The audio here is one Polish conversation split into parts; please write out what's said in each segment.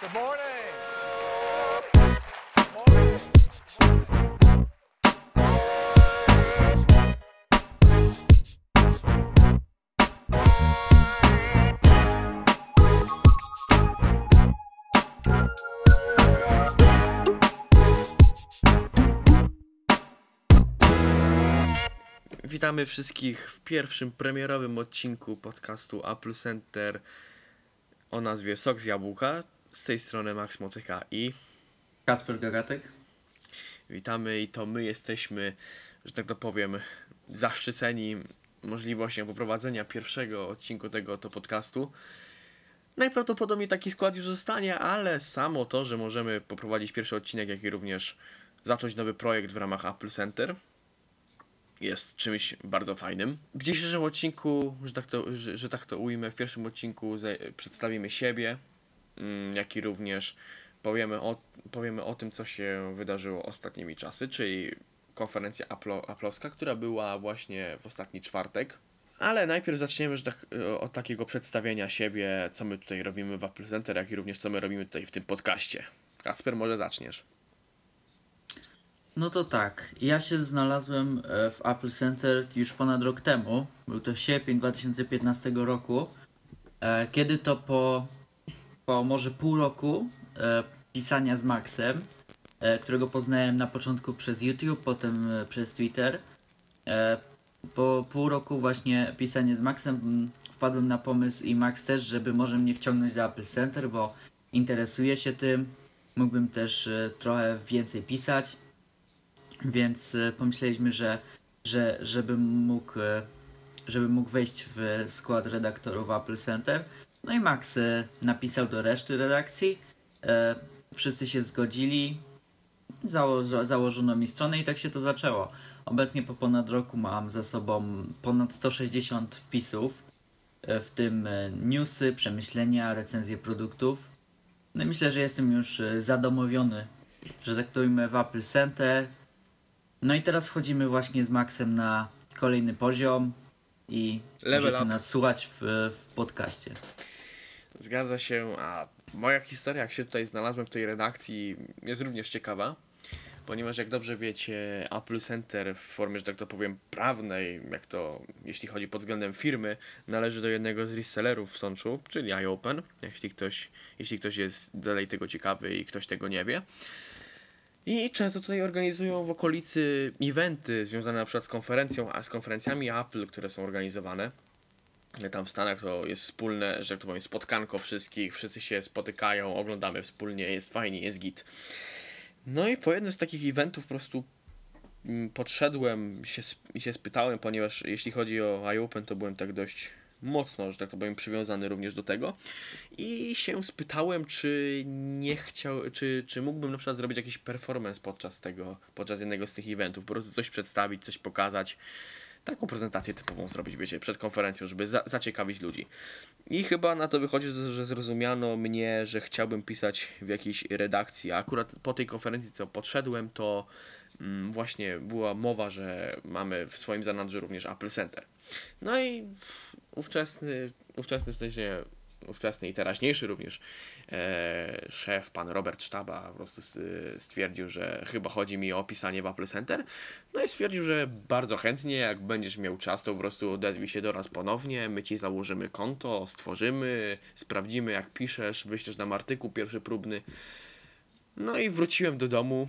Good morning. Witamy wszystkich w pierwszym premierowym odcinku podcastu Apple Center o nazwie Sok z Jabłka. Z tej strony Max Motyka i Kasper Gagatek. witamy i to my jesteśmy, że tak to powiem, zaszczyceni możliwością poprowadzenia pierwszego odcinku tego to podcastu. Najprawdopodobniej taki skład już zostanie, ale samo to, że możemy poprowadzić pierwszy odcinek, jak i również zacząć nowy projekt w ramach Apple Center, jest czymś bardzo fajnym. W dzisiejszym odcinku, że tak to, że, że tak to ujmę, w pierwszym odcinku ze, przedstawimy siebie, jak i również powiemy o, powiemy o tym, co się wydarzyło ostatnimi czasy, czyli konferencja Applo, Applowska, która była właśnie w ostatni czwartek. Ale najpierw zaczniemy że tak, e, od takiego przedstawienia siebie, co my tutaj robimy w Apple Center, jak i również co my robimy tutaj w tym podcaście. Kasper, może zaczniesz. No to tak, ja się znalazłem e, w Apple Center już ponad rok temu. Był to sierpień 2015 roku. e, Kiedy to po, po może pół roku e, pisania z Maxem, e, którego poznałem na początku przez YouTube, potem e, przez Twitter. e, Po pół roku właśnie pisania z Maxem wpadłem na pomysł i Max też, żeby może mnie wciągnąć do Apple Center, bo interesuje się tym. Mógłbym też e, trochę więcej pisać. Więc e, pomyśleliśmy, że, że żebym mógł, e, żebym mógł wejść w skład redaktorów Apple Center. No i Max e, napisał do reszty redakcji. E, Wszyscy się zgodzili. Zało- założono mi stronę i tak się to zaczęło. Obecnie po ponad roku mam za sobą ponad 160 wpisów, e, w tym newsy, przemyślenia, recenzje produktów. No i myślę, że jestem już zadomowiony, że tak to ujmę, w Apple Center. No i teraz wchodzimy właśnie z Maxem na kolejny poziom i Level możecie up. nas słuchać w, w podcaście. Zgadza się, a moja historia, jak się tutaj znalazłem w tej redakcji, jest również ciekawa, ponieważ jak dobrze wiecie, Apple Center w formie, że tak to powiem, prawnej, jak to jeśli chodzi pod względem firmy, należy do jednego z resellerów w Sączu, czyli iOpen, jeśli ktoś, jeśli ktoś jest dalej tego ciekawy i ktoś tego nie wie. I często tutaj organizują w okolicy eventy związane na przykład z konferencją, a z konferencjami Apple, które są organizowane. Tam w Stanach to jest wspólne, że tak to powiem, spotkanko wszystkich, wszyscy się spotykają, oglądamy wspólnie, jest fajnie, jest git. No i po jednym z takich eventów po prostu mm, podszedłem się, się spytałem, ponieważ jeśli chodzi o iOpen, to byłem tak dość mocno, że tak powiem, przywiązany również do tego. I się spytałem, czy nie chciał, czy, czy mógłbym na przykład zrobić jakiś performance podczas tego, podczas jednego z tych eventów, po prostu coś przedstawić, coś pokazać taką prezentację typową zrobić, wiecie, przed konferencją, żeby za zaciekawić ludzi. I chyba na to wychodzi, że zrozumiano mnie, że chciałbym pisać w jakiejś redakcji, a akurat po tej konferencji, co podszedłem, to mm, właśnie była mowa, że mamy w swoim zanadrzu również Apple Center. No i ówczesny, ówczesny w sensie ówczesny i teraźniejszy również e, szef, pan Robert Sztaba po prostu stwierdził, że chyba chodzi mi o pisanie w Apple Center. No i stwierdził, że bardzo chętnie, jak będziesz miał czas, to po prostu odezwij się do nas ponownie, my ci założymy konto, stworzymy, sprawdzimy jak piszesz, wyślesz nam artykuł pierwszy próbny. No i wróciłem do domu,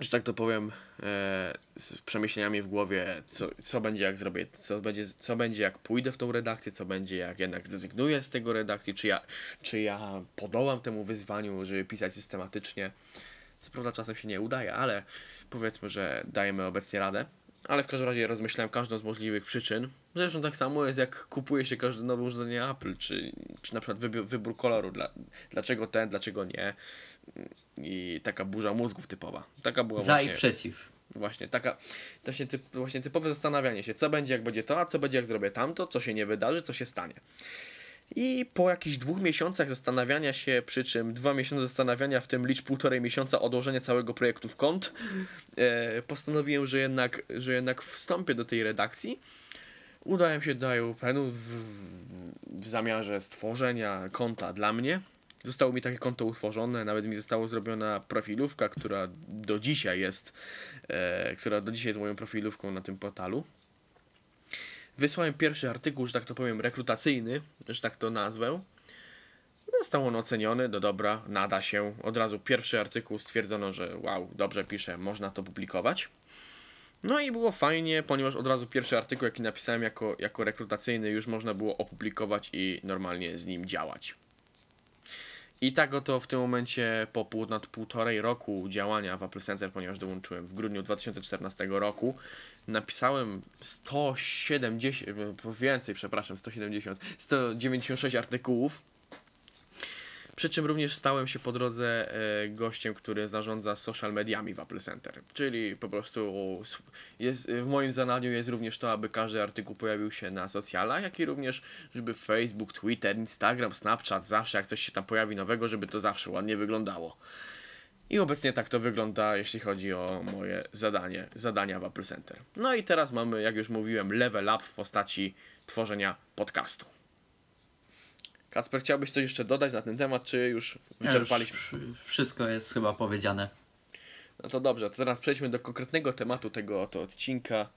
że tak to powiem, e, z przemyśleniami w głowie, co, co będzie jak zrobię, co będzie, co będzie jak pójdę w tą redakcję, co będzie jak jednak zrezygnuję z tego redakcji, czy ja, czy ja podołam temu wyzwaniu, żeby pisać systematycznie. Co prawda czasem się nie udaje, ale powiedzmy, że dajemy obecnie radę. Ale w każdym razie rozmyślałem każdą z możliwych przyczyn. Zresztą tak samo jest jak kupuje się każde nowe urządzenie Apple, czy, czy na przykład wybór, wybór koloru. Dla, dlaczego ten, dlaczego nie. I taka burza mózgów typowa. Taka była Za właśnie, i przeciw. właśnie taka właśnie, typ, właśnie typowe zastanawianie się, co będzie jak będzie to, a co będzie jak zrobię tamto, co się nie wydarzy, co się stanie. I po jakichś dwóch miesiącach zastanawiania się, przy czym dwa miesiące zastanawiania, w tym licz półtorej miesiąca odłożenia całego projektu w kąt, e, postanowiłem, że jednak, że jednak wstąpię do tej redakcji. Udałem się do IUPN-u w, w, w zamiarze stworzenia konta dla mnie, Zostało mi takie konto utworzone, nawet mi została zrobiona profilówka, która do dzisiaj jest, e, która do dzisiaj jest moją profilówką na tym portalu. Wysłałem pierwszy artykuł, że tak to powiem, rekrutacyjny, że tak to nazwę. Został on oceniony, do dobra, nada się. Od razu pierwszy artykuł stwierdzono, że wow, dobrze pisze, można to publikować. No i było fajnie, ponieważ od razu pierwszy artykuł, jaki napisałem jako, jako rekrutacyjny, już można było opublikować i normalnie z nim działać. I tak oto w tym momencie po ponad półtorej roku działania w Apple Center, ponieważ dołączyłem w grudniu 2014 roku, napisałem 170, e, więcej, przepraszam, 170, 196 artykułów. Przy czym również stałem się po drodze e, gościem, który zarządza social mediami w Apple Center. Czyli po prostu jest, w moim zadaniu jest również to, aby każdy artykuł pojawił się na socjalach, jak i również, żeby Facebook, Twitter, Instagram, Snapchat, zawsze jak coś się tam pojawi nowego, żeby to zawsze ładnie wyglądało. I obecnie tak to wygląda, jeśli chodzi o moje zadanie, zadania w Apple Center. No i teraz mamy, jak już mówiłem, level up w postaci tworzenia podcastu. Kasper, chciałbyś coś jeszcze dodać na ten temat, czy już wyczerpaliśmy? Już wszystko jest chyba powiedziane. No to dobrze, to teraz przejdźmy do konkretnego tematu tego oto odcinka,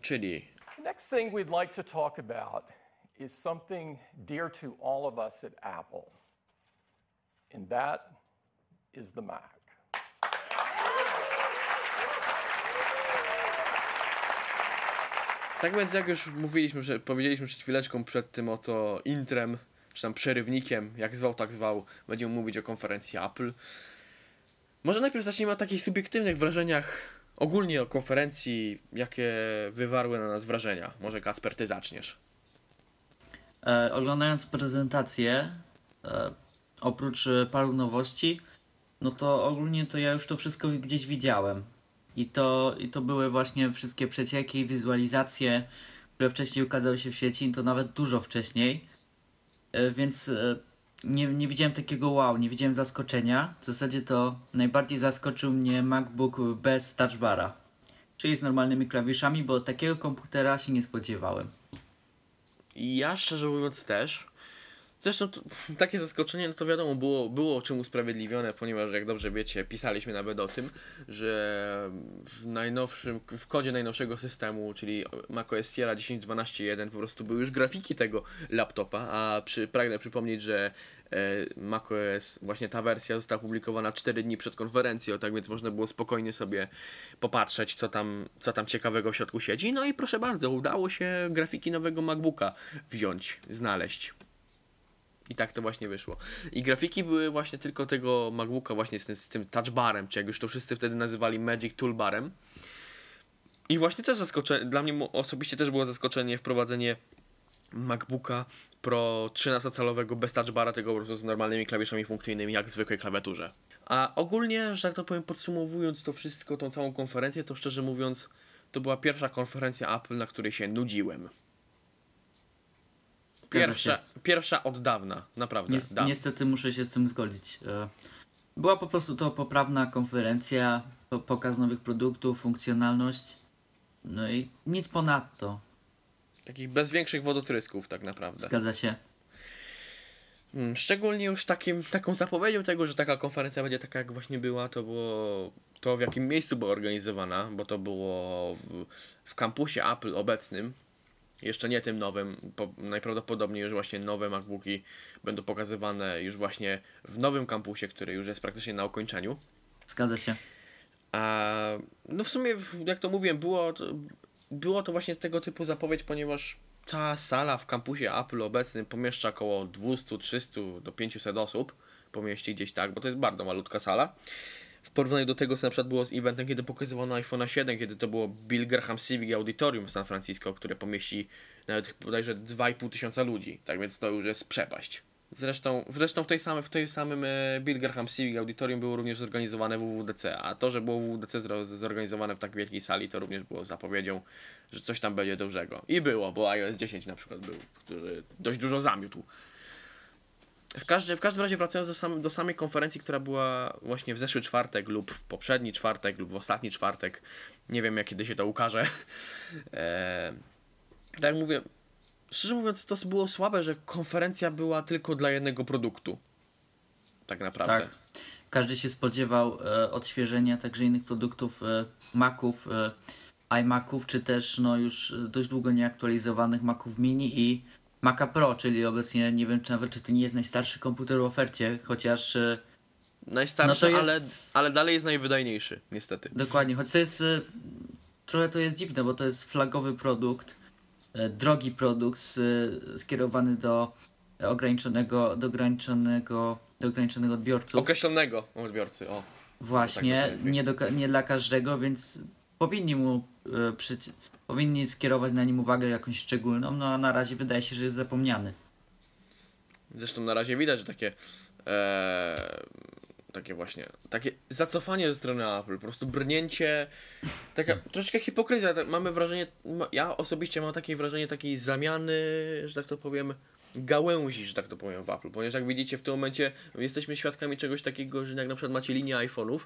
czyli The next thing we'd like to talk about is something dear to all of us at Apple, and that is the Mac. Tak więc jak już mówiliśmy, że powiedzieliśmy przed chwileczką przed tym oto intrem, czy tam przerywnikiem, jak zwał, tak zwał, będziemy mówić o konferencji Apple. Może najpierw zacznijmy od takich subiektywnych wrażeniach ogólnie o konferencji, jakie wywarły na nas wrażenia. Może Kasper, ty zaczniesz. E, oglądając prezentację, e, oprócz e, paru nowości, no to ogólnie to ja już to wszystko gdzieś widziałem. I to, I to były właśnie wszystkie przecieki, wizualizacje, które wcześniej ukazały się w sieci, to nawet dużo wcześniej. E, więc e, nie, nie widziałem takiego wow, nie widziałem zaskoczenia. W zasadzie to najbardziej zaskoczył mnie MacBook bez touchbara, czyli z normalnymi klawiszami, bo takiego komputera się nie spodziewałem. Ja szczerze mówiąc też. Zresztą to, takie zaskoczenie, no to wiadomo, było, było czym usprawiedliwione, ponieważ jak dobrze wiecie, pisaliśmy nawet o tym, że w najnowszym, w kodzie najnowszego systemu, czyli macOS Sierra 10.12.1 po prostu były już grafiki tego laptopa, a przy, pragnę przypomnieć, że e, macOS, właśnie ta wersja została opublikowana 4 dni przed konferencją, tak więc można było spokojnie sobie popatrzeć, co tam, co tam ciekawego w środku siedzi. No i proszę bardzo, udało się grafiki nowego MacBooka wziąć, znaleźć. I tak to właśnie wyszło. I grafiki były właśnie tylko tego MacBooka właśnie z tym, z tym touchbarem, czy jak już to wszyscy wtedy nazywali Magic Toolbarem. I właśnie też zaskoczenie, dla mnie osobiście też było zaskoczenie wprowadzenie MacBooka Pro 13-calowego bez touchbara, tego po prostu z normalnymi klawiszami funkcyjnymi, jak w zwykłej klawiaturze. A ogólnie, że tak to powiem, podsumowując to wszystko, tą całą konferencję, to szczerze mówiąc, to była pierwsza konferencja Apple, na której się nudziłem. Pierwsza, pierwsza od dawna, naprawdę. Nies- niestety muszę się z tym zgodzić. E, Była po prostu to poprawna konferencja, po- pokaz nowych produktów, funkcjonalność. No i nic ponadto. Takich bez większych wodotrysków, tak naprawdę. Zgadza się. Mm, Szczególnie już takim, taką zapowiedzią tego, że taka konferencja będzie taka, jak właśnie była, to było to, w jakim miejscu była organizowana, bo to było w, w kampusie Apple obecnym, jeszcze nie tym nowym, po, najprawdopodobniej już właśnie nowe MacBooki będą pokazywane już właśnie w nowym kampusie, który już jest praktycznie na ukończeniu. Zgadza się. A no w sumie, jak to mówiłem, było to, było to właśnie tego typu zapowiedź, ponieważ ta sala w kampusie Apple obecnym pomieszcza około 200, 300 do 500 osób. Pomieści gdzieś tak, bo to jest bardzo malutka sala. W porównaniu do tego, co na przykład było z eventem, kiedy pokazywano iPhone 7, kiedy to było Bill Graham Civic Auditorium w San Francisco, które pomieści nawet bodajże 2,5 tysiąca ludzi. Tak więc to już jest przepaść. Zresztą, zresztą w tej samej, w tej samym e, Bill Graham Civic Auditorium było również zorganizowane WWDC, a to, że było WWDC zorganizowane w tak wielkiej sali, to również było zapowiedzią, że coś tam będzie dużego. I było, bo iOS 10 na przykład był, który dość dużo zamiótł. W, każdy, w każdym razie wracając do, sam, do samej konferencji, która była właśnie w zeszły czwartek lub w poprzedni czwartek lub w ostatni czwartek, nie wiem jak kiedy się to ukaże. Eee, tak jak mówię, szczerze mówiąc, to było słabe, że konferencja była tylko dla jednego produktu. tak naprawdę. Tak. Każdy się spodziewał e, odświeżenia także innych produktów e, Maców, e, iMaców, czy też no już e, dość długo nieaktualizowanych Maców Mini i Maca Pro, czyli obecnie nie wiem czy nawet czy to nie jest najstarszy komputer w ofercie, chociaż e, Najstarszy, No to ale, jest- ale dalej jest najwydajniejszy, niestety. dokładnie, choć to jest e, trochę to jest dziwne, bo to jest flagowy produkt, e, drogi produkt skierowany do ograniczonego, do ograniczonego, do ograniczonego odbiorców. Określonego odbiorcy, o. Właśnie, Tak, tak, nie, do, nie dla każdego, więc powinni mu przyci- powinni skierować na nim uwagę jakąś szczególną, no a na razie wydaje się, że jest zapomniany. Zresztą na razie widać, że takie e, takie właśnie, takie zacofanie ze strony Apple, po prostu brnięcie, taka troszeczkę hipokryzja, tak, mamy wrażenie, ja osobiście mam takie wrażenie takiej zamiany, że tak to powiem, gałęzi, że tak to powiem w Apple, ponieważ jak widzicie w tym momencie jesteśmy świadkami czegoś takiego, że jak na przykład macie linię iPhone'ów,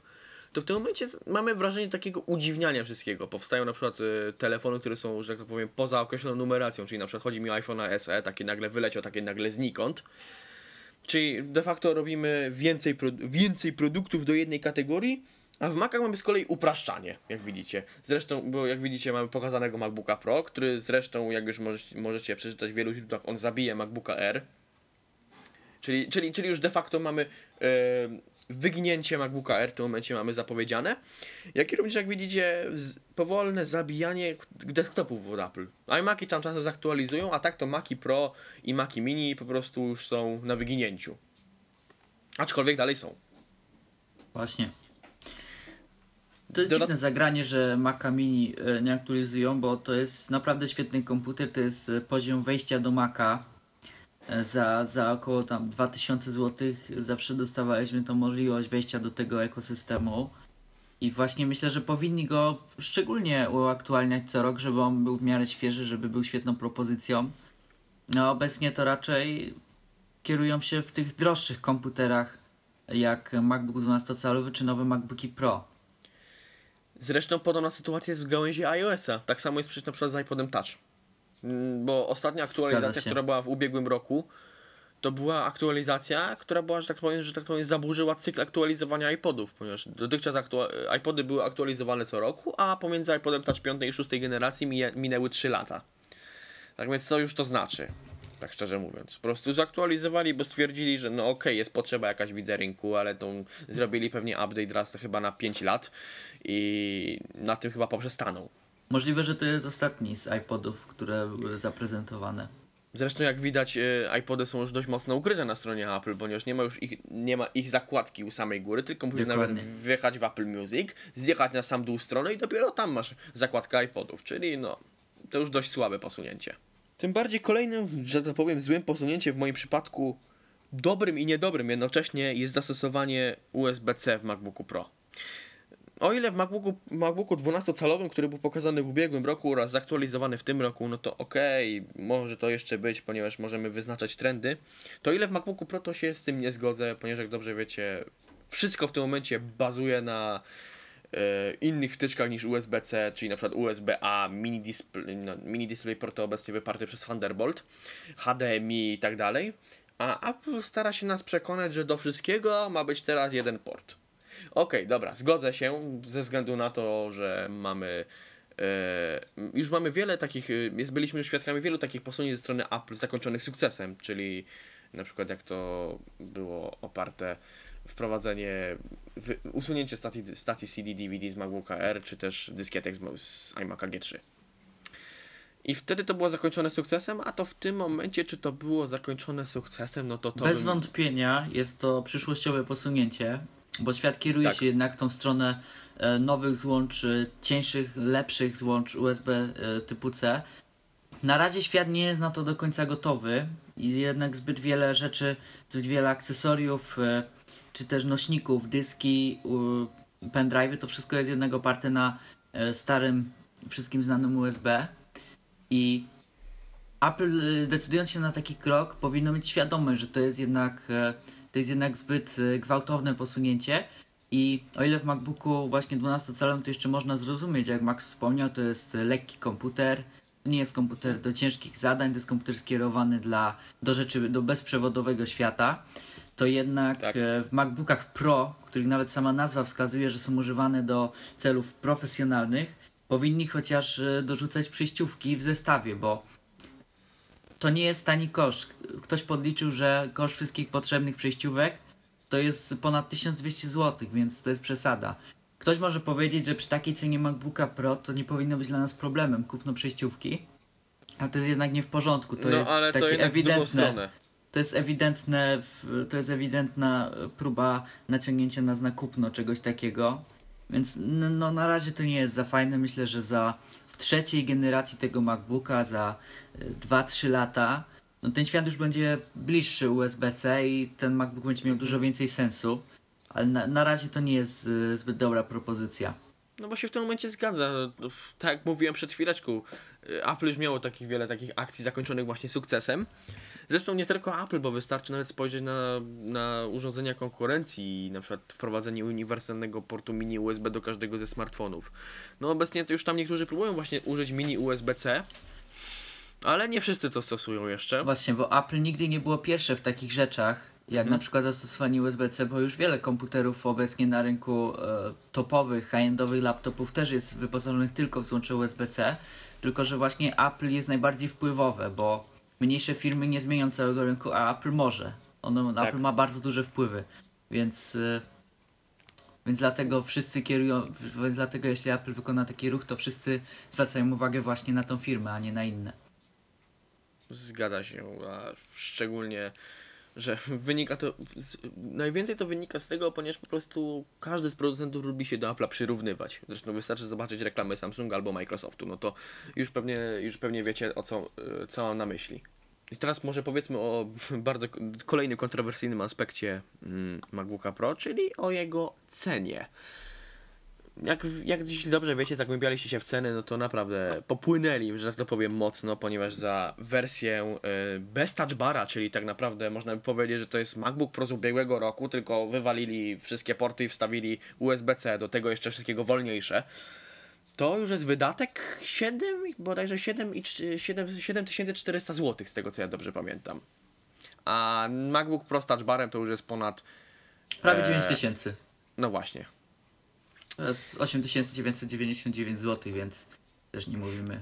to w tym momencie mamy wrażenie takiego udziwniania wszystkiego. Powstają na przykład y, telefony, które są, że tak powiem, poza określoną numeracją, czyli na przykład chodzi mi o iPhone SE, takie nagle wyleciał, takie nagle znikąd. Czyli de facto robimy więcej, pro, więcej produktów do jednej kategorii, a w Macach mamy z kolei upraszczanie, jak widzicie. Zresztą, bo jak widzicie, mamy pokazanego MacBooka Pro, który zresztą, jak już możecie, możecie przeczytać w wielu źródłach, on zabije MacBooka R. Czyli, czyli, czyli już de facto mamy e, wyginięcie MacBooka R, w tym momencie mamy zapowiedziane. Jak i również, jak widzicie, powolne zabijanie desktopów od Apple. iMaki tam czasem zaktualizują, a tak to Maci Pro i Maci Mini po prostu już są na wyginięciu. Aczkolwiek dalej są. Właśnie. To jest Dodat- dziwne zagranie, że Maca Mini e, nie aktualizują, bo to jest naprawdę świetny komputer, to jest e, poziom wejścia do Maca. E, Za, za około tam 2000 zł zawsze dostawaliśmy tą możliwość wejścia do tego ekosystemu. I właśnie myślę, że powinni go szczególnie uaktualniać co rok, żeby on był w miarę świeży, żeby był świetną propozycją. No obecnie to raczej kierują się w tych droższych komputerach jak MacBook 12-calowy czy nowe MacBooki Pro. Zresztą podobna sytuacja jest w gałęzi iOS-a. Tak samo jest przecież na przykład z iPodem Touch. Mm, Bo ostatnia aktualizacja, która była w ubiegłym roku, to była aktualizacja, która była, że tak powiem, że tak powiem, zaburzyła cykl aktualizowania iPodów, ponieważ dotychczas aktua- iPody były aktualizowane co roku, a pomiędzy iPodem Touch 5 i 6 generacji minęły 3 lata. Tak więc co już to znaczy? Tak szczerze mówiąc. Po prostu zaktualizowali, bo stwierdzili, że no okej, jest potrzeba jakaś widzę rynku, ale to zrobili pewnie update raz chyba na 5 lat i na tym chyba poprzestaną. Możliwe, że to jest ostatni z iPodów, które były zaprezentowane. Zresztą jak widać e, iPody są już dość mocno ukryte na stronie Apple, ponieważ nie ma już ich, nie ma ich zakładki u samej góry, tylko musisz Dokładnie. nawet wjechać w Apple Music, zjechać na sam dół strony i dopiero tam masz zakładkę iPodów, czyli no, to już dość słabe posunięcie. Tym bardziej kolejnym, że tak powiem, złym posunięciem w moim przypadku, dobrym i niedobrym jednocześnie jest zastosowanie USB-C w MacBooku Pro. O ile w MacBooku, MacBooku 12-calowym, który był pokazany w ubiegłym roku oraz zaktualizowany w tym roku, no to okej, może to jeszcze być, ponieważ możemy wyznaczać trendy, to ile w MacBooku Pro to się z tym nie zgodzę, ponieważ jak dobrze wiecie, wszystko w tym momencie bazuje na e, innych wtyczkach niż USB-C, czyli na przykład USB-A, mini display, no, mini obecnie wyparte przez Thunderbolt, HDMI i tak dalej, a Apple stara się nas przekonać, że do wszystkiego ma być teraz jeden port. Okej, dobra, zgodzę się ze względu na to, że mamy. E, już mamy wiele takich. e, Jest, byliśmy już świadkami wielu takich posunięć ze strony Apple zakończonych sukcesem, czyli na przykład jak to było oparte wprowadzenie, wy, usunięcie stacji, stacji CD-DVD z MacBooka R, czy też dyskietek z, z iMac'a G3. I wtedy to było zakończone sukcesem, a to w tym momencie, czy to było zakończone sukcesem, no to to. Bez wątpienia jest to przyszłościowe posunięcie, bo świat kieruje Tak. się jednak tą stronę e, nowych złącz, e, cieńszych, lepszych złącz USB e, typu C. Na razie świat nie jest na to do końca gotowy i jednak zbyt wiele rzeczy, zbyt wiele akcesoriów, e, czy też nośników, dyski, pendrive'y, to wszystko jest jednak oparte na starym, wszystkim znanym USB. I Apple decydując się na taki krok powinno mieć świadomość, że to jest jednak, to jest jednak zbyt e, gwałtowne posunięcie. I o ile w MacBooku właśnie 12-calowym to jeszcze można zrozumieć, jak Max wspomniał, to jest lekki komputer, to nie jest komputer do ciężkich zadań, to jest komputer skierowany dla, do rzeczy, do bezprzewodowego świata, to jednak Tak. e, w MacBookach Pro, których nawet sama nazwa wskazuje, że są używane do celów profesjonalnych, powinni chociaż e, dorzucać przejściówki w zestawie, bo to nie jest tani koszt. Ktoś podliczył, że koszt wszystkich potrzebnych przejściówek to jest ponad 1200 zł, więc to jest przesada. Ktoś może powiedzieć, że przy takiej cenie MacBooka Pro to nie powinno być dla nas problemem kupno przejściówki, ale to jest jednak nie w porządku. To no jest ale to takie drugą ewidentne to jest ewidentne, to jest ewidentna e, próba naciągnięcia nas na kupno czegoś takiego. Więc no, na razie to nie jest za fajne. Myślę, że za trzeciej generacji tego MacBooka, za e, 2-3 lata, no ten świat już będzie bliższy USB-C i ten MacBook będzie miał dużo więcej sensu. Ale na, na razie to nie jest e, zbyt dobra propozycja. No bo się w tym momencie zgadza. Tak jak mówiłem przed chwileczką, y, Apple już miało takich wiele takich akcji zakończonych właśnie sukcesem. Zresztą nie tylko Apple, bo wystarczy nawet spojrzeć na, na urządzenia konkurencji, na przykład wprowadzenie uniwersalnego portu mini USB do każdego ze smartfonów. No obecnie to już tam niektórzy próbują właśnie użyć mini USB-C, ale nie wszyscy to stosują jeszcze. Właśnie, bo Apple nigdy nie było pierwsze w takich rzeczach, jak na przykład zastosowanie USB-C, bo już wiele komputerów obecnie na rynku e, topowych, high-endowych laptopów też jest wyposażonych tylko w złącze USB-C, tylko że właśnie Apple jest najbardziej wpływowe, bo mniejsze firmy nie zmienią całego rynku, a Apple może. Ono, Tak. Apple ma bardzo duże wpływy, więc... E, więc dlatego wszyscy kierują, więc dlatego jeśli Apple wykona taki ruch, to wszyscy zwracają uwagę właśnie na tą firmę, a nie na inne. Zgadza się, a szczególnie, że wynika to. Z, najwięcej to wynika z tego, ponieważ po prostu każdy z producentów lubi się do Apple'a przyrównywać. Zresztą wystarczy zobaczyć reklamy Samsunga albo Microsoftu, no to już pewnie, już pewnie wiecie o co, co mam na myśli. I teraz może powiedzmy o bardzo kolejnym kontrowersyjnym aspekcie mm, MacBooka Pro, czyli o jego cenie. Jak, jak dziś dobrze wiecie, zagłębialiście się w ceny, no to naprawdę popłynęli, że tak to powiem, mocno, ponieważ za wersję y, bez touch bara, czyli tak naprawdę można by powiedzieć, że to jest MacBook Pro z ubiegłego roku, tylko wywalili wszystkie porty i wstawili USB-C, do tego jeszcze wszystkiego wolniejsze. To już jest wydatek 7, i- bodajże 7 i trz- 7 7400 zł, z tego co ja dobrze pamiętam. A MacBook Pro z touch barem to już jest ponad, Prawie Eee. 9000 tysięcy. no właśnie, To jest 8999 zł, więc też nie mówimy.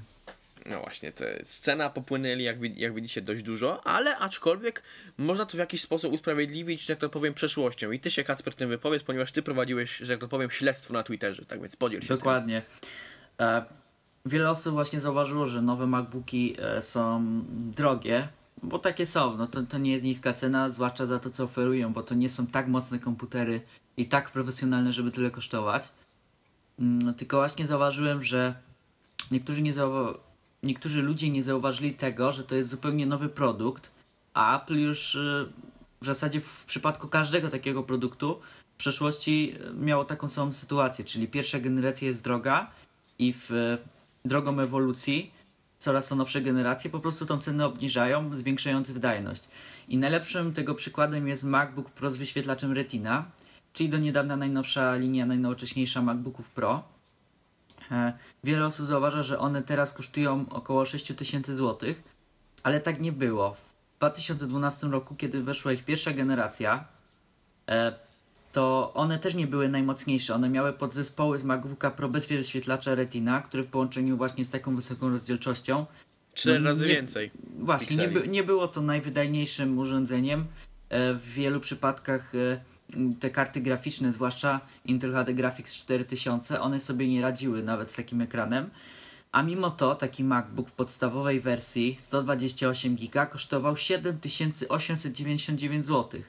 No właśnie, te scena popłynęli, jak, wi- jak widzicie, dość dużo, ale aczkolwiek można to w jakiś sposób usprawiedliwić, że tak to powiem, przeszłością. I ty się, Kacper, tym wypowiedz, ponieważ ty prowadziłeś, że tak to powiem, śledztwo na Twitterze, tak więc podziel się Dokładnie. E, wiele osób właśnie zauważyło, że nowe MacBooki e, są drogie, bo takie są. No to, to nie jest niska cena, zwłaszcza za to, co oferują, bo to nie są tak mocne komputery i tak profesjonalne, żeby tyle kosztować. Mm, tylko właśnie zauważyłem, że niektórzy, nie zauwa- niektórzy ludzie nie zauważyli tego, że to jest zupełnie nowy produkt, a Apple już e, w zasadzie w przypadku każdego takiego produktu w przeszłości e, miało taką samą sytuację, czyli pierwsza generacja jest droga i w e, drogą ewolucji coraz to nowsze generacje po prostu tą cenę obniżają, zwiększając wydajność. I najlepszym tego przykładem jest MacBook Pro z wyświetlaczem Retina, czyli do niedawna najnowsza linia, najnowocześniejsza MacBooków Pro. E, Wiele osób zauważa, że one teraz kosztują około 6000 zł, ale tak nie było. W 2012 roku, kiedy weszła ich pierwsza generacja, e, to one też nie były najmocniejsze. One miały podzespoły z MacBooka Pro bez wyświetlacza Retina, który w połączeniu właśnie z taką wysoką rozdzielczością Cztery no razy nie- więcej. Właśnie, nie, nie było to najwydajniejszym urządzeniem. E, W wielu przypadkach te karty graficzne, zwłaszcza Intel HD Graphics 4000, one sobie nie radziły nawet z takim ekranem. A mimo to taki MacBook w podstawowej wersji 128 GB kosztował 7899 zł.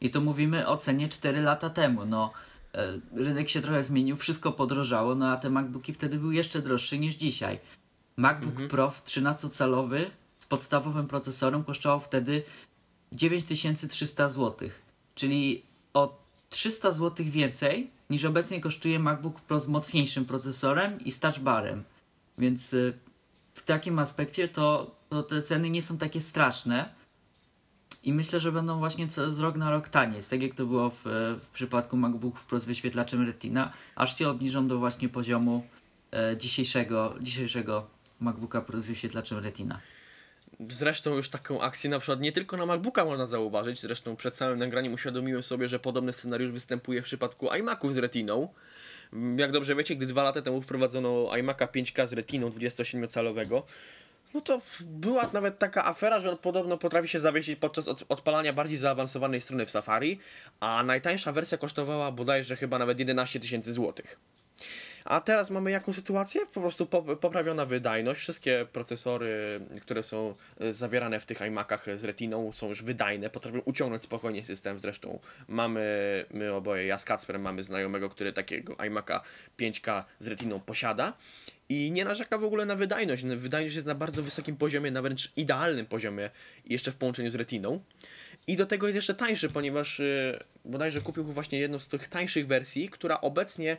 I to mówimy o cenie 4 lata temu. No, e, rynek się trochę zmienił, wszystko podrożało, no a te MacBooki wtedy były jeszcze droższe niż dzisiaj. MacBook Pro w 13-calowy z podstawowym procesorem kosztował wtedy 9300 zł, czyli o 300 zł więcej niż obecnie kosztuje MacBook Pro z mocniejszym procesorem i z barem. Więc y, w takim aspekcie to, to te ceny nie są takie straszne. I myślę, że będą właśnie co, z rok na rok taniej, tak jak to było w, w przypadku MacBooków Pro z wyświetlaczem Retina, aż się obniżą do właśnie poziomu e, dzisiejszego, dzisiejszego MacBooka Pro z wyświetlaczem Retina. Zresztą już taką akcję na przykład nie tylko na MacBooka można zauważyć, zresztą przed samym nagraniem uświadomiłem sobie, że podobny scenariusz występuje w przypadku iMaców z Retiną. Jak dobrze wiecie, gdy dwa lata temu wprowadzono iMac'a 5K z Retiną 27-calowego, no to była nawet taka afera, że on podobno potrafi się zawiesić podczas od, odpalania bardziej zaawansowanej strony w Safari, a najtańsza wersja kosztowała bodajże chyba nawet 11 tysięcy złotych. A teraz mamy jaką sytuację? Po prostu poprawiona wydajność. Wszystkie procesory, które są e, zawierane w tych iMacach z Retiną są już wydajne, potrafią uciągnąć spokojnie system. Zresztą mamy, my oboje, ja z Kacperem mamy znajomego, który takiego iMac'a 5K z Retiną posiada i nie narzeka w ogóle na wydajność. Wydajność jest na bardzo wysokim poziomie, na wręcz idealnym poziomie, jeszcze w połączeniu z Retiną. I do tego jest jeszcze tańszy, ponieważ yy, bodajże kupił właśnie jedną z tych tańszych wersji, która obecnie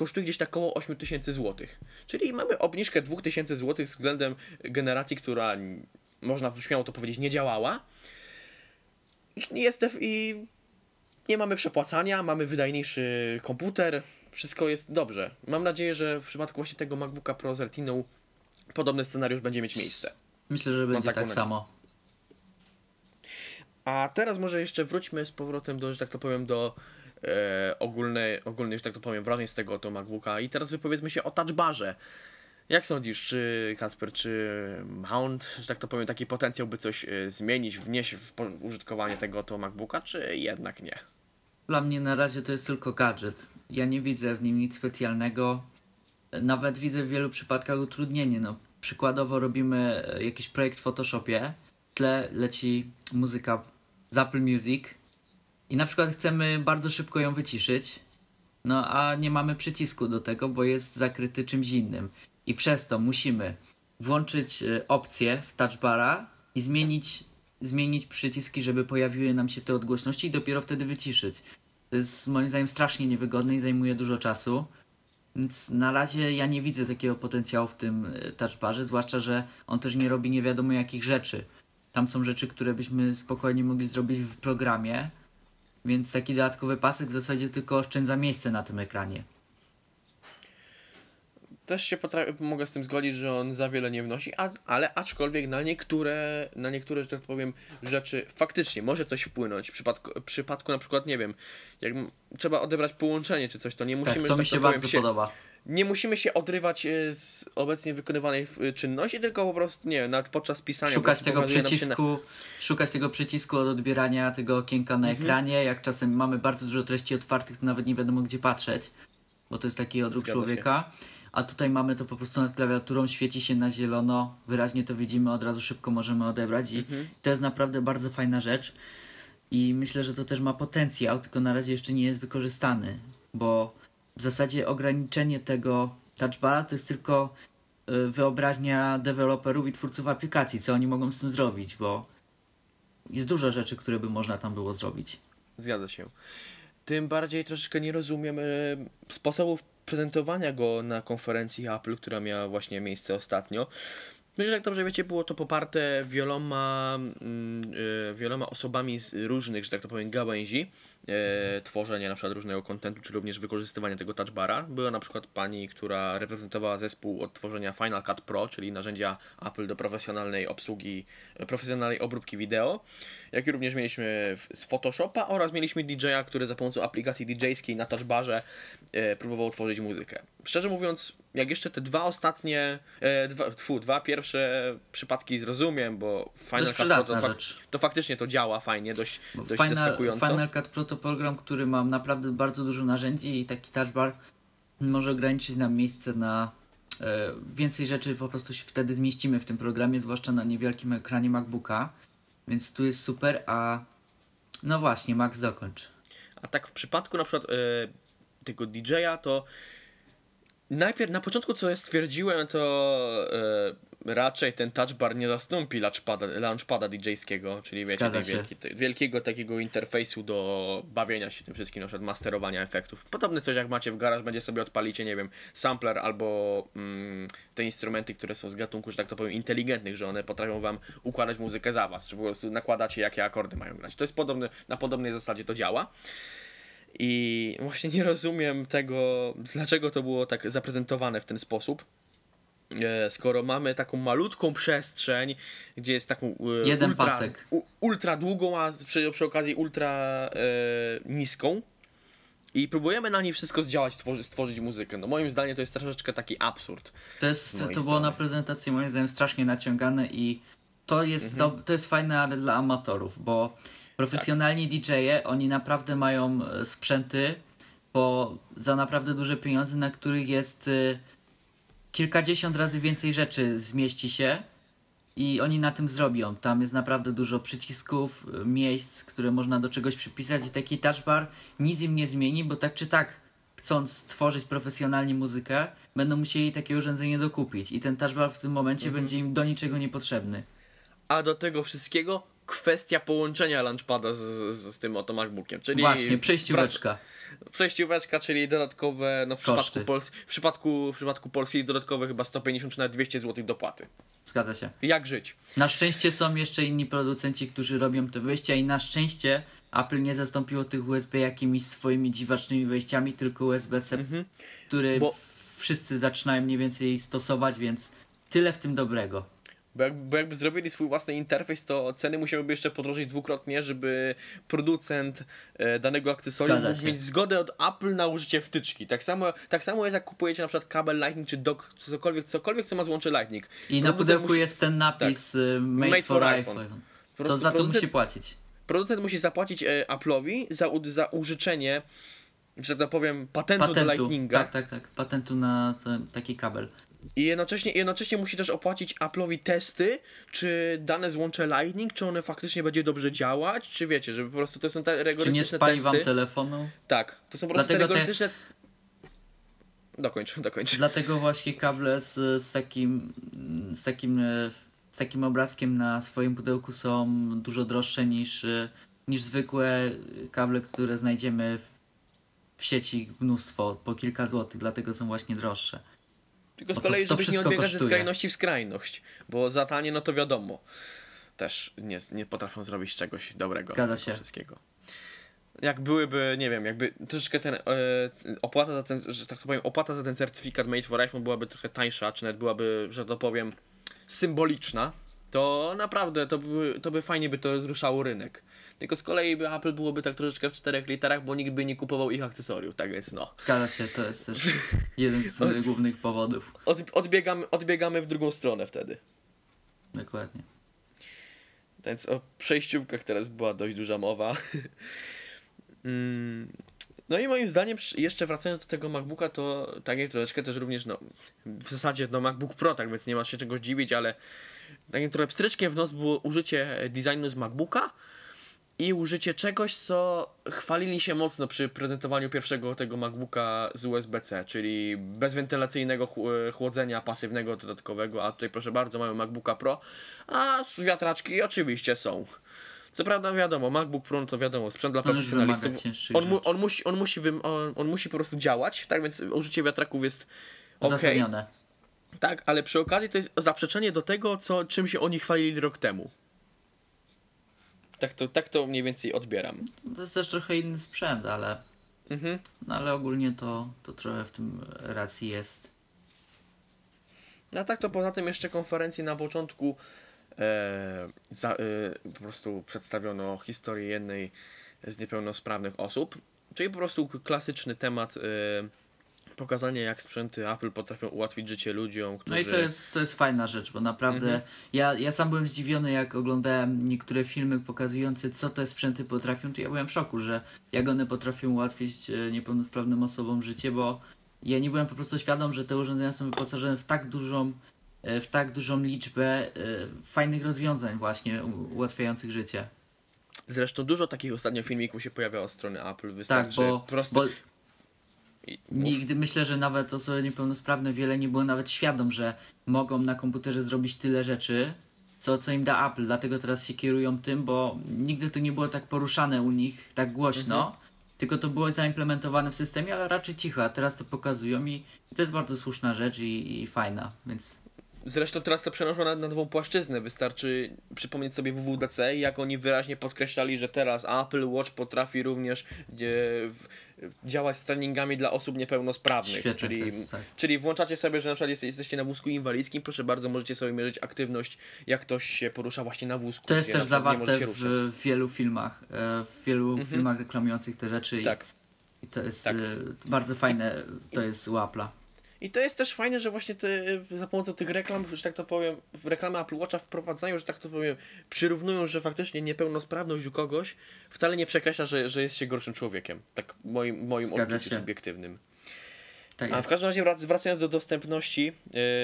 kosztuje gdzieś tak około 8000 zł. Czyli mamy obniżkę 2000 zł względem generacji, która można śmiało to powiedzieć nie działała. Jest, I nie mamy przepłacania, mamy wydajniejszy komputer, wszystko jest dobrze. Mam nadzieję, że w przypadku właśnie tego MacBooka Pro z Retiną podobny scenariusz będzie mieć miejsce. Myślę, że będzie tak samo. A teraz może jeszcze wróćmy z powrotem do, że tak to powiem, do e, ogólnej, ogólnej, że tak to powiem, wrażeń z tego oto MacBooka. I teraz wypowiedzmy się o touchbarze. Jak sądzisz, czy Kasper, czy Mount, że tak to powiem, taki potencjał by coś e, zmienić, wnieść w, w użytkowanie tego oto MacBooka, czy jednak nie? Dla mnie na razie to jest tylko gadżet. Ja nie widzę w nim nic specjalnego. Nawet widzę w wielu przypadkach utrudnienie. No, przykładowo robimy e, jakiś projekt w Photoshopie, w tle leci muzyka z Apple Music i na przykład chcemy bardzo szybko ją wyciszyć, no a nie mamy przycisku do tego, bo jest zakryty czymś innym. I przez to musimy włączyć e, opcję w touchbara i zmienić, zmienić przyciski, żeby pojawiły nam się te odgłośności i dopiero wtedy wyciszyć. To jest moim zdaniem strasznie niewygodne i zajmuje dużo czasu. Więc na razie ja nie widzę takiego potencjału w tym e, touchbarze, zwłaszcza, że on też nie robi nie wiadomo jakich rzeczy. Tam są rzeczy, które byśmy spokojnie mogli zrobić w programie, więc taki dodatkowy pasek w zasadzie tylko oszczędza miejsce na tym ekranie też się mogę z tym zgodzić, że on za wiele nie wnosi, a, ale aczkolwiek na niektóre, na niektóre, że tak powiem, rzeczy faktycznie może coś wpłynąć. W przypadku, w przypadku na przykład, nie wiem, jak trzeba odebrać połączenie czy coś, to nie musimy, tak, to mi się tak bardzo się, podoba. Nie musimy się odrywać e, z obecnie wykonywanej e, czynności, tylko po prostu, nie wiem, nawet podczas pisania. Szukać tego przycisku, na... szukać tego przycisku od odbierania tego okienka na mhm. ekranie, jak czasem mamy bardzo dużo treści otwartych, to nawet nie wiadomo gdzie patrzeć, bo to jest taki odruch Zgadza człowieka. Się a tutaj mamy to po prostu nad klawiaturą, świeci się na zielono, wyraźnie to widzimy, od razu szybko możemy odebrać i mhm. to jest naprawdę bardzo fajna rzecz i myślę, że to też ma potencjał, tylko na razie jeszcze nie jest wykorzystany, bo w zasadzie ograniczenie tego touchbara to jest tylko y, wyobraźnia deweloperów i twórców aplikacji, co oni mogą z tym zrobić, bo jest dużo rzeczy, które by można tam było zrobić. Zgadza się. Tym bardziej troszeczkę nie rozumiem y, sposobów prezentowania go na konferencji Apple, która miała właśnie miejsce ostatnio. Myślę, że jak dobrze wiecie, było to poparte wieloma, yy, wieloma osobami z różnych, że tak to powiem, gałęzi e, tworzenia na przykład różnego kontentu, czy również wykorzystywania tego touchbara. Była na przykład pani, która reprezentowała zespół od tworzenia Final Cut Pro, czyli narzędzia Apple do profesjonalnej obsługi, profesjonalnej obróbki wideo, jak i również mieliśmy z Photoshopa oraz mieliśmy DJ-a, który za pomocą aplikacji DJ-skiej na touchbarze e, próbował tworzyć muzykę. Szczerze mówiąc, jak jeszcze te dwa ostatnie, e, dwa, tfu, dwa pierwsze przypadki zrozumiem, bo Final Cut Pro to, fak to, faktycznie to działa fajnie, dość, dość Final, zaskakująco. Final Cut Pro to program, który ma naprawdę bardzo dużo narzędzi i taki touchbar może ograniczyć nam miejsce na e, więcej rzeczy po prostu się wtedy zmieścimy w tym programie, zwłaszcza na niewielkim ekranie MacBooka. Więc tu jest super, a no właśnie, Max dokończ. A tak w przypadku na przykład e, tego DJ-a to najpierw na początku co ja stwierdziłem to e, raczej ten touch bar nie zastąpi launchpada, launchpada DJ-skiego, czyli wiecie, wielki, wielkiego takiego interfejsu do bawienia się tym wszystkim, na przykład masterowania efektów. Podobne coś jak macie w garaż, będzie sobie odpalicie, nie wiem, sampler albo mm, te instrumenty, które są z gatunku, że tak to powiem, inteligentnych, że one potrafią wam układać muzykę za was, czy po prostu nakładacie, jakie akordy mają grać. To jest podobne, na podobnej zasadzie to działa. I właśnie nie rozumiem tego, dlaczego to było tak zaprezentowane w ten sposób skoro mamy taką malutką przestrzeń, gdzie jest taką e, Jeden ultra, pasek. U, ultra długą, a przy, przy okazji ultra e, niską i próbujemy na niej wszystko zdziałać, tworzy, stworzyć muzykę. No moim zdaniem to jest troszeczkę taki absurd. To, jest, to było na prezentacji moim zdaniem strasznie naciągane i to jest, to, to jest fajne ale dla amatorów, bo profesjonalni DJ-e, oni naprawdę mają e, sprzęty po, za naprawdę duże pieniądze, na których jest e, kilkadziesiąt razy więcej rzeczy zmieści się i oni na tym zrobią. Tam jest naprawdę dużo przycisków, miejsc, które można do czegoś przypisać i taki touch bar nic im nie zmieni, bo tak czy tak chcąc tworzyć profesjonalnie muzykę, będą musieli takie urządzenie dokupić i ten touch bar w tym momencie Mhm. będzie im do niczego niepotrzebny. A do tego wszystkiego kwestia połączenia launchpada z, z, z tym oto MacBookiem, czyli Właśnie, przejścióweczka. Przejścióweczka, czyli dodatkowe, no w Koszty. przypadku, Pols- w przypadku w przypadku Polski dodatkowe chyba 150 czy nawet 200 zł dopłaty. Zgadza się. Jak żyć? Na szczęście są jeszcze inni producenci, którzy robią te wyjścia i na szczęście Apple nie zastąpiło tych USB jakimiś swoimi dziwacznymi wejściami, tylko USB-C, który Mhm. Bo- wszyscy zaczynają mniej więcej stosować, więc tyle w tym dobrego. Bo, jak, bo jakby zrobili swój własny interfejs, to ceny musiałyby jeszcze podrożyć dwukrotnie, żeby producent e, danego akcesorium mógł mieć zgodę od Apple na użycie wtyczki. Tak samo, tak samo jest jak kupujecie na przykład kabel Lightning czy dock, cokolwiek, cokolwiek co ma złącze Lightning. I na pudełku musi- jest ten napis y, made, Made for, for iPhone. iPhone. To za to producent- musi płacić. Producent musi zapłacić e, Apple'owi za, za użyczenie, że tak powiem, patentu, do Patentu. Lightninga. Tak, tak, tak. Patentu na ten, taki kabel. I jednocześnie, jednocześnie musi też opłacić Apple'owi testy, czy dane złącze Lightning, czy one faktycznie będzie dobrze działać, czy wiecie, żeby po prostu to są te Czy nie rygorystyczne spali testy. wam telefonu? Tak, to są po prostu te Dlatego te- rygorystyczne... Dokończ, dokończ. Dlatego właśnie kable z, z takim z takim z takim obrazkiem na swoim pudełku są dużo droższe niż, niż zwykłe kable, które znajdziemy w sieci mnóstwo, po kilka złotych, dlatego są właśnie droższe. Tylko z bo to- kolei, to żebyś nie odbiegać ze skrajności w skrajność, bo za tanie, no to wiadomo, też nie, nie potrafią zrobić czegoś dobrego Zgadza z tego się. wszystkiego. Jak byłyby, nie wiem, jakby troszeczkę ten, e, opłata za ten, że tak powiem, opłata za ten certyfikat Made for iPhone byłaby trochę tańsza, czy nawet byłaby, że to powiem, symboliczna, to naprawdę to by, to by fajnie by to rozruszało rynek. Tylko z kolei by Apple byłoby tak troszeczkę w czterech literach, bo nikt by nie kupował ich akcesoriów, tak więc no. Zgadza się, to jest też jeden z e, głównych powodów. Od, odbiegamy, odbiegamy w drugą stronę wtedy. Dokładnie. Więc o przejściówkach teraz była dość duża mowa. Mm, no i moim zdaniem, jeszcze wracając do tego MacBooka, to tak jak troszeczkę też również, no w zasadzie no MacBook Pro, tak więc nie ma się czego zdziwić, ale takim trochę pstryczkiem w nos było użycie designu z MacBooka i użycie czegoś, co chwalili się mocno przy prezentowaniu pierwszego tego MacBooka z USB-C, czyli bezwentylacyjnego chł- chłodzenia pasywnego dodatkowego, a tutaj proszę bardzo mamy MacBooka Pro, a wiatraczki oczywiście są. Co prawda wiadomo, MacBook Pro no to wiadomo, sprzęt dla profesjonalistów. On, mu, on, musi, on, musi on, on musi po prostu działać, tak więc użycie wiatraków jest ok. Uzasadnione. Tak, ale przy okazji to jest zaprzeczenie do tego, co, czym się oni chwalili rok temu. Tak to, tak to mniej więcej odbieram. To jest też trochę inny sprzęt, ale, Mhm. no, ale ogólnie to, to trochę w tym racji jest. A tak to poza tym jeszcze konferencji na początku e, za, e, po prostu przedstawiono historię jednej z niepełnosprawnych osób, czyli po prostu klasyczny temat e, pokazania jak sprzęty Apple potrafią ułatwić życie ludziom, którzy... No i to jest, to jest fajna rzecz, bo naprawdę Mhm. ja, ja sam byłem zdziwiony, jak oglądałem niektóre filmy pokazujące, co te sprzęty potrafią, to ja byłem w szoku, że jak one potrafią ułatwić e, niepełnosprawnym osobom życie, bo ja nie byłem po prostu świadom, że te urządzenia są wyposażone w tak dużą, e, w tak dużą liczbę e, fajnych rozwiązań właśnie ułatwiających życie. Zresztą dużo takich ostatnio filmików się pojawiało z strony Apple, Tak, wystarczy bo, prosto... bo Nigdy myślę, że nawet osoby niepełnosprawne wiele nie było nawet świadom, że mogą na komputerze zrobić tyle rzeczy, co, co im da Apple. Dlatego teraz się kierują tym, bo nigdy to nie było tak poruszane u nich, tak głośno. Tylko to było zaimplementowane w systemie, ale raczej cicho, a teraz to pokazują i, i to jest bardzo słuszna rzecz i, i fajna, więc Zresztą teraz to przenoszą na, na nową płaszczyznę. Wystarczy przypomnieć sobie WWDC, jak oni wyraźnie podkreślali, że teraz Apple Watch potrafi również e, działać z treningami dla osób niepełnosprawnych. Czyli, tak. czyli włączacie sobie, że na przykład jeste- jesteście na wózku inwalidzkim, proszę bardzo, możecie sobie mierzyć aktywność, jak ktoś się porusza właśnie na wózku. To jest też zawarte się w, wielu filmach, e, w wielu filmach reklamujących te rzeczy i, Tak. i to jest Tak. e, bardzo fajne, to jest u Apple'a. I to jest też fajne, że właśnie te, za pomocą tych reklam, że tak to powiem, w reklamy Apple Watcha wprowadzają, że tak to powiem, przyrównują, że faktycznie niepełnosprawność u kogoś wcale nie przekreśla, że, że jest się gorszym człowiekiem. Tak moim, moim Zgadza odczuciu się. subiektywnym. Tak A w każdym razie wrac- wracając do dostępności,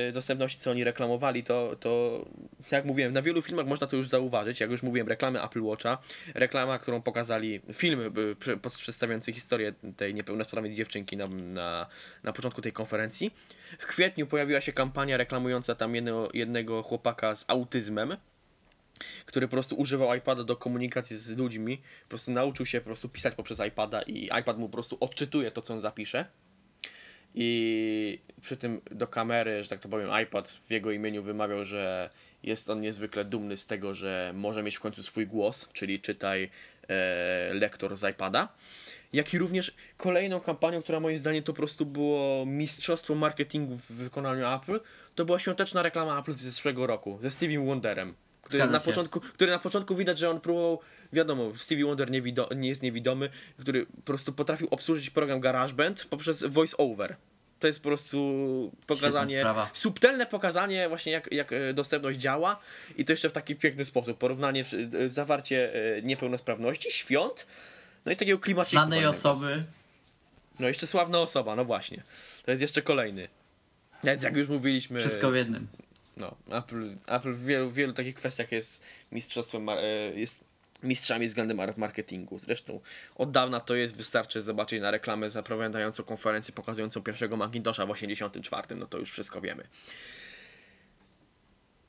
yy, dostępności, co oni reklamowali, to, to jak mówiłem, na wielu filmach można to już zauważyć. Jak już mówiłem, reklamy Apple Watcha, reklama, którą pokazali, film y, pos- przedstawiający historię tej niepełnosprawnej dziewczynki na, na, na początku tej konferencji. W kwietniu pojawiła się kampania reklamująca tam jednego, jednego chłopaka z autyzmem, który po prostu używał iPada do komunikacji z ludźmi, po prostu nauczył się po prostu pisać poprzez iPada i iPad mu po prostu odczytuje to, co on zapisze. I przy tym do kamery, że tak to powiem, iPad w jego imieniu wymawiał, że jest on niezwykle dumny z tego, że może mieć w końcu swój głos, czyli czytaj e, lektor z iPada. Jak i również kolejną kampanią, która moim zdaniem to po prostu było mistrzostwo marketingu w wykonaniu Apple, to była świąteczna reklama Apple z zeszłego roku, ze Stevie Wonderem. Który Zgadza na, się. początku, który na początku widać, że on próbował, wiadomo, Stevie Wonder nie, wido, nie jest niewidomy, który po prostu potrafił obsłużyć program GarageBand poprzez voice over. To jest po prostu pokazanie, subtelne pokazanie właśnie jak, jak e, dostępność działa i to jeszcze w taki piękny sposób. Porównanie, e, zawarcie e, niepełnosprawności, świąt, no i takiego klimatu. Znanej osoby, No jeszcze sławna osoba, no właśnie. To jest jeszcze kolejny. Więc jak już mówiliśmy, wszystko w jednym. No, Apple, Apple w wielu, wielu takich kwestiach jest mistrzostwem, e, jest mistrzami względem mar- marketingu. Zresztą od dawna to jest, wystarczy zobaczyć na reklamę zapowiadającą konferencję pokazującą pierwszego Macintosha w 84, no to już wszystko wiemy.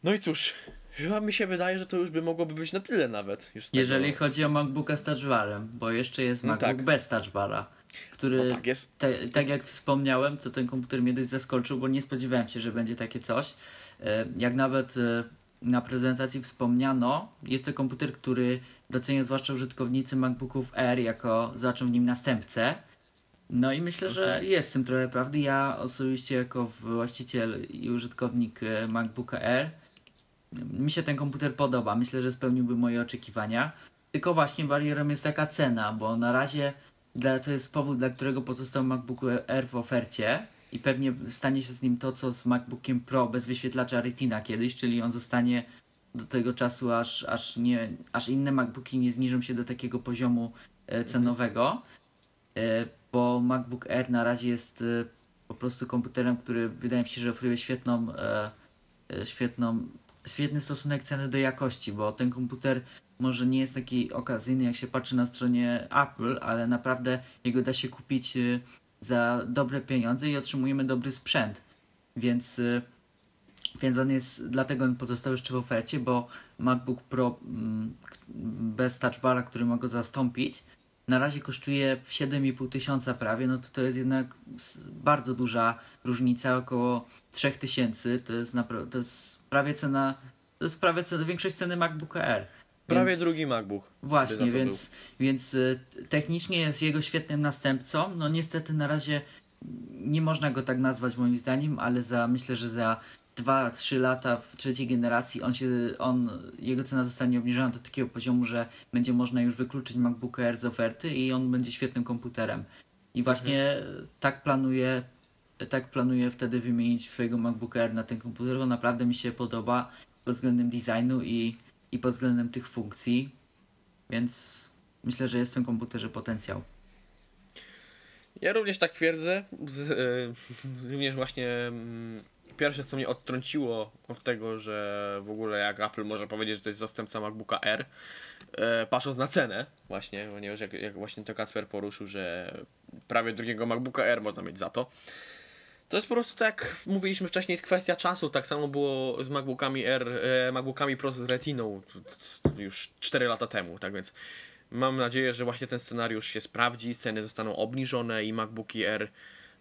No i cóż, chyba mi się wydaje, że to już by mogłoby być na tyle nawet. Z tego- Jeżeli chodzi o MacBooka z touchbarem, bo jeszcze jest No MacBook tak. bez touchbara, który, No tak, jest- te, tak jak wspomniałem, to ten komputer mnie dość zaskoczył, bo nie spodziewałem się, że będzie takie coś. E, Jak nawet e, na prezentacji wspomniano, jest to komputer, który docenią zwłaszcza użytkownicy MacBooków Air jako zobaczą w nim następcę. No i myślę, że jest w tym trochę prawdy. Ja osobiście jako właściciel i użytkownik e, MacBooka Air mi się ten komputer podoba. Myślę, że spełniłby moje oczekiwania. Tylko właśnie barierą jest taka cena, bo na razie dla, to jest powód, dla którego pozostał MacBook Air w ofercie i pewnie stanie się z nim to, co z MacBookiem Pro bez wyświetlacza Retina kiedyś, czyli on zostanie do tego czasu, aż, aż, nie, aż inne MacBooki nie zniżą się do takiego poziomu e, cenowego, e, bo MacBook Air na razie jest e, po prostu komputerem, który wydaje mi się, że oferuje świetną, świetną, świetny stosunek ceny do jakości, bo ten komputer może nie jest taki okazyjny, jak się patrzy na stronie Apple, ale naprawdę jego da się kupić za dobre pieniądze i otrzymujemy dobry sprzęt. Więc, e, więc on jest, dlatego on pozostał jeszcze w ofercie, bo MacBook Pro mm, bez touchbara, który ma go zastąpić, na razie kosztuje 7,5 tysiąca prawie, no to to jest jednak bardzo duża różnica, około 3000, to jest, to jest prawie cena, to jest prawie cena, większość ceny MacBooka Air. Prawie Więc- drugi MacBook. Właśnie, więc, więc y, technicznie jest jego świetnym następcą. No niestety na razie nie można go tak nazwać moim zdaniem, ale za myślę, że za 2-3 lata w trzeciej generacji on się, on, jego cena zostanie obniżona do takiego poziomu, że będzie można już wykluczyć MacBook Air z oferty i on będzie świetnym komputerem. I właśnie tak planuję tak planuję wtedy wymienić swojego MacBook Air na ten komputer, bo naprawdę mi się podoba pod względem designu i, i pod względem tych funkcji, więc myślę, że jest w tym komputerze potencjał. Ja również tak twierdzę. Z, e, również właśnie mm, pierwsze, co mnie odtrąciło od tego, że w ogóle jak Apple może powiedzieć, że to jest zastępca MacBooka R, e, patrząc na cenę właśnie, ponieważ jak, jak właśnie to Kasper poruszył, że prawie drugiego MacBooka R można mieć za to. To jest po prostu tak, jak mówiliśmy wcześniej, kwestia czasu. Tak samo było z MacBookami R, e, MacBookami Pro z Retiną już 4 lata temu, tak więc mam nadzieję, że właśnie ten scenariusz się sprawdzi, ceny zostaną obniżone i MacBooki R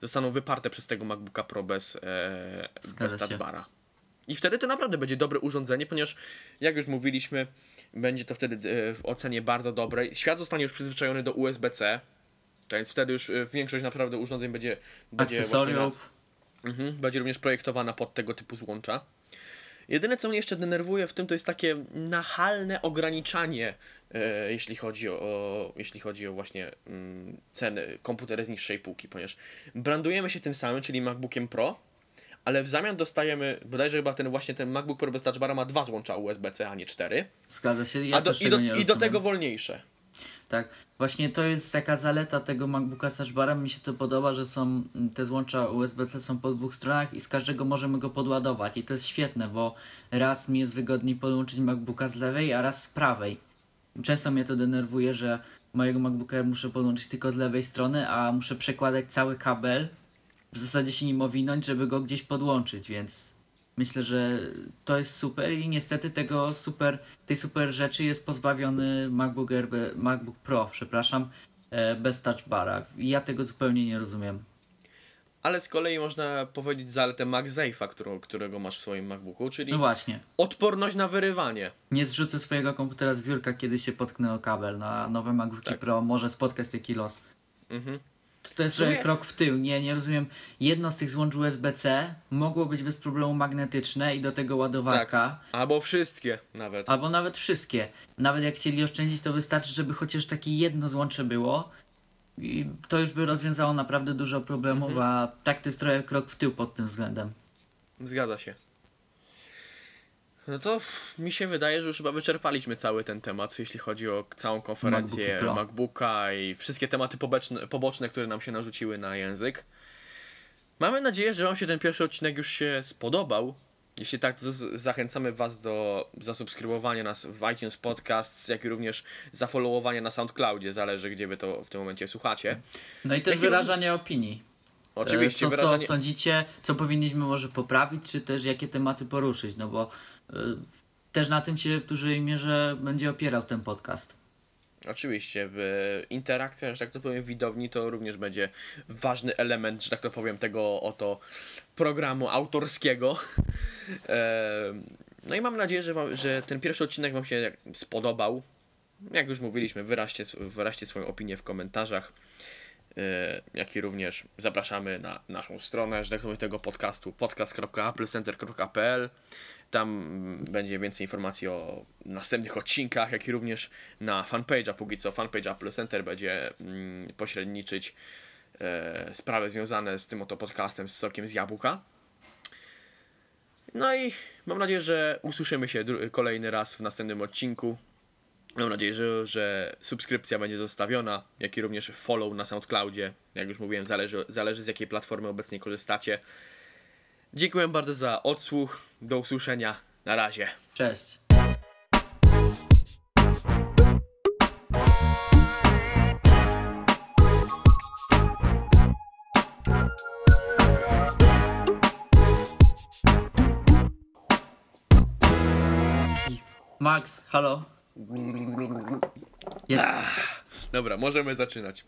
zostaną wyparte przez tego MacBooka Pro bez, e, bez touchbara. I wtedy to naprawdę będzie dobre urządzenie, ponieważ jak już mówiliśmy, będzie to wtedy e, w ocenie bardzo dobrej. Świat zostanie już przyzwyczajony do USB-C, Tak więc wtedy już y, większość naprawdę urządzeń będzie, będzie Akcesoriów. Mhm, będzie również projektowana pod tego typu złącza. Jedyne, co mnie jeszcze denerwuje w tym, to jest takie nachalne ograniczanie, e, jeśli chodzi o, jeśli chodzi o właśnie mm, ceny komputery z niższej półki, ponieważ brandujemy się tym samym, czyli MacBookiem Pro, ale w zamian dostajemy, bodajże chyba ten właśnie ten MacBook Pro bez Touch Bara ma dwa złącza USB-C, a nie cztery, Zgadza się, ja a do, i, do, i do tego wolniejsze. Tak, właśnie to jest taka zaleta tego MacBooka z Touchbarem. Mi się to podoba, że są mm, te złącza USB-C są po dwóch stronach i z każdego możemy go podładować. I to jest świetne, bo raz mi jest wygodniej podłączyć MacBooka z lewej, a raz z prawej. Często mnie to denerwuje, że mojego MacBooka muszę podłączyć tylko z lewej strony, a muszę przekładać cały kabel, w zasadzie się nim owinąć, żeby go gdzieś podłączyć, więc myślę, że to jest super i niestety tego super, tej super rzeczy jest pozbawiony MacBook, Air, MacBook Pro, przepraszam, e, bez touch bara. Ja tego zupełnie nie rozumiem. Ale z kolei można powiedzieć zaletę MagSafe'a, którą, którego masz w swoim MacBooku, czyli No właśnie, odporność na wyrywanie. nie zrzucę swojego komputera z biurka, kiedy się potknę o kabel. Na nowe MacBooki Tak. Pro może spotkać taki los. Mhm. To, jest sumie- trochę krok w tył, nie, nie rozumiem. Jedno z tych złącz USB-C mogło być bez problemu magnetyczne i do tego ładowarka. Albo wszystkie nawet. Albo nawet wszystkie. Nawet jak chcieli oszczędzić, to wystarczy, żeby chociaż takie jedno złącze było. I to już by rozwiązało naprawdę dużo problemów, Mhm. a tak to jest trochę krok w tył pod tym względem. Zgadza się. No to mi się wydaje, że już chyba wyczerpaliśmy cały ten temat, jeśli chodzi o całą konferencję. MacBooka i wszystkie tematy poboczne, poboczne, które nam się narzuciły na język. Mamy nadzieję, że Wam się ten pierwszy odcinek już się spodobał. Jeśli tak, to zachęcamy Was do zasubskrybowania nas w iTunes Podcasts, jak i również zafollowowania na SoundCloudzie, zależy gdzie Wy to w tym momencie słuchacie. No i też Jakie wyrażanie opinii. Oczywiście, E, co, wyrażanie... co sądzicie, co powinniśmy może poprawić, czy też jakie tematy poruszyć, no bo też na tym się w dużej mierze będzie opierał ten podcast. Oczywiście, interakcja, że tak to powiem, widowni to również będzie ważny element, że tak to powiem, tego oto programu autorskiego. Em, No i mam nadzieję, że, wam, że ten pierwszy odcinek Wam się spodobał. Jak już mówiliśmy, wyraźcie, wyraźcie swoją opinię w komentarzach. E, Jak i również zapraszamy na naszą stronę, że tak powiem, tego podcastu podcast.applecenter.pl tam będzie więcej informacji o następnych odcinkach, jak i również na fanpage'a. Póki co fanpage Apple Center będzie mm, pośredniczyć e, sprawy związane z tym oto podcastem z sokiem z jabłka. No i mam nadzieję, że usłyszymy się kolejny raz w następnym odcinku. Mam nadzieję, że, że subskrypcja będzie zostawiona, jak i również follow na SoundCloudzie. Jak już mówiłem, zależy, zależy z jakiej platformy obecnie korzystacie. Dziękuję bardzo za odsłuch. Do usłyszenia. Na razie. Cześć! Max, halo? Jest. Dobra, możemy zaczynać.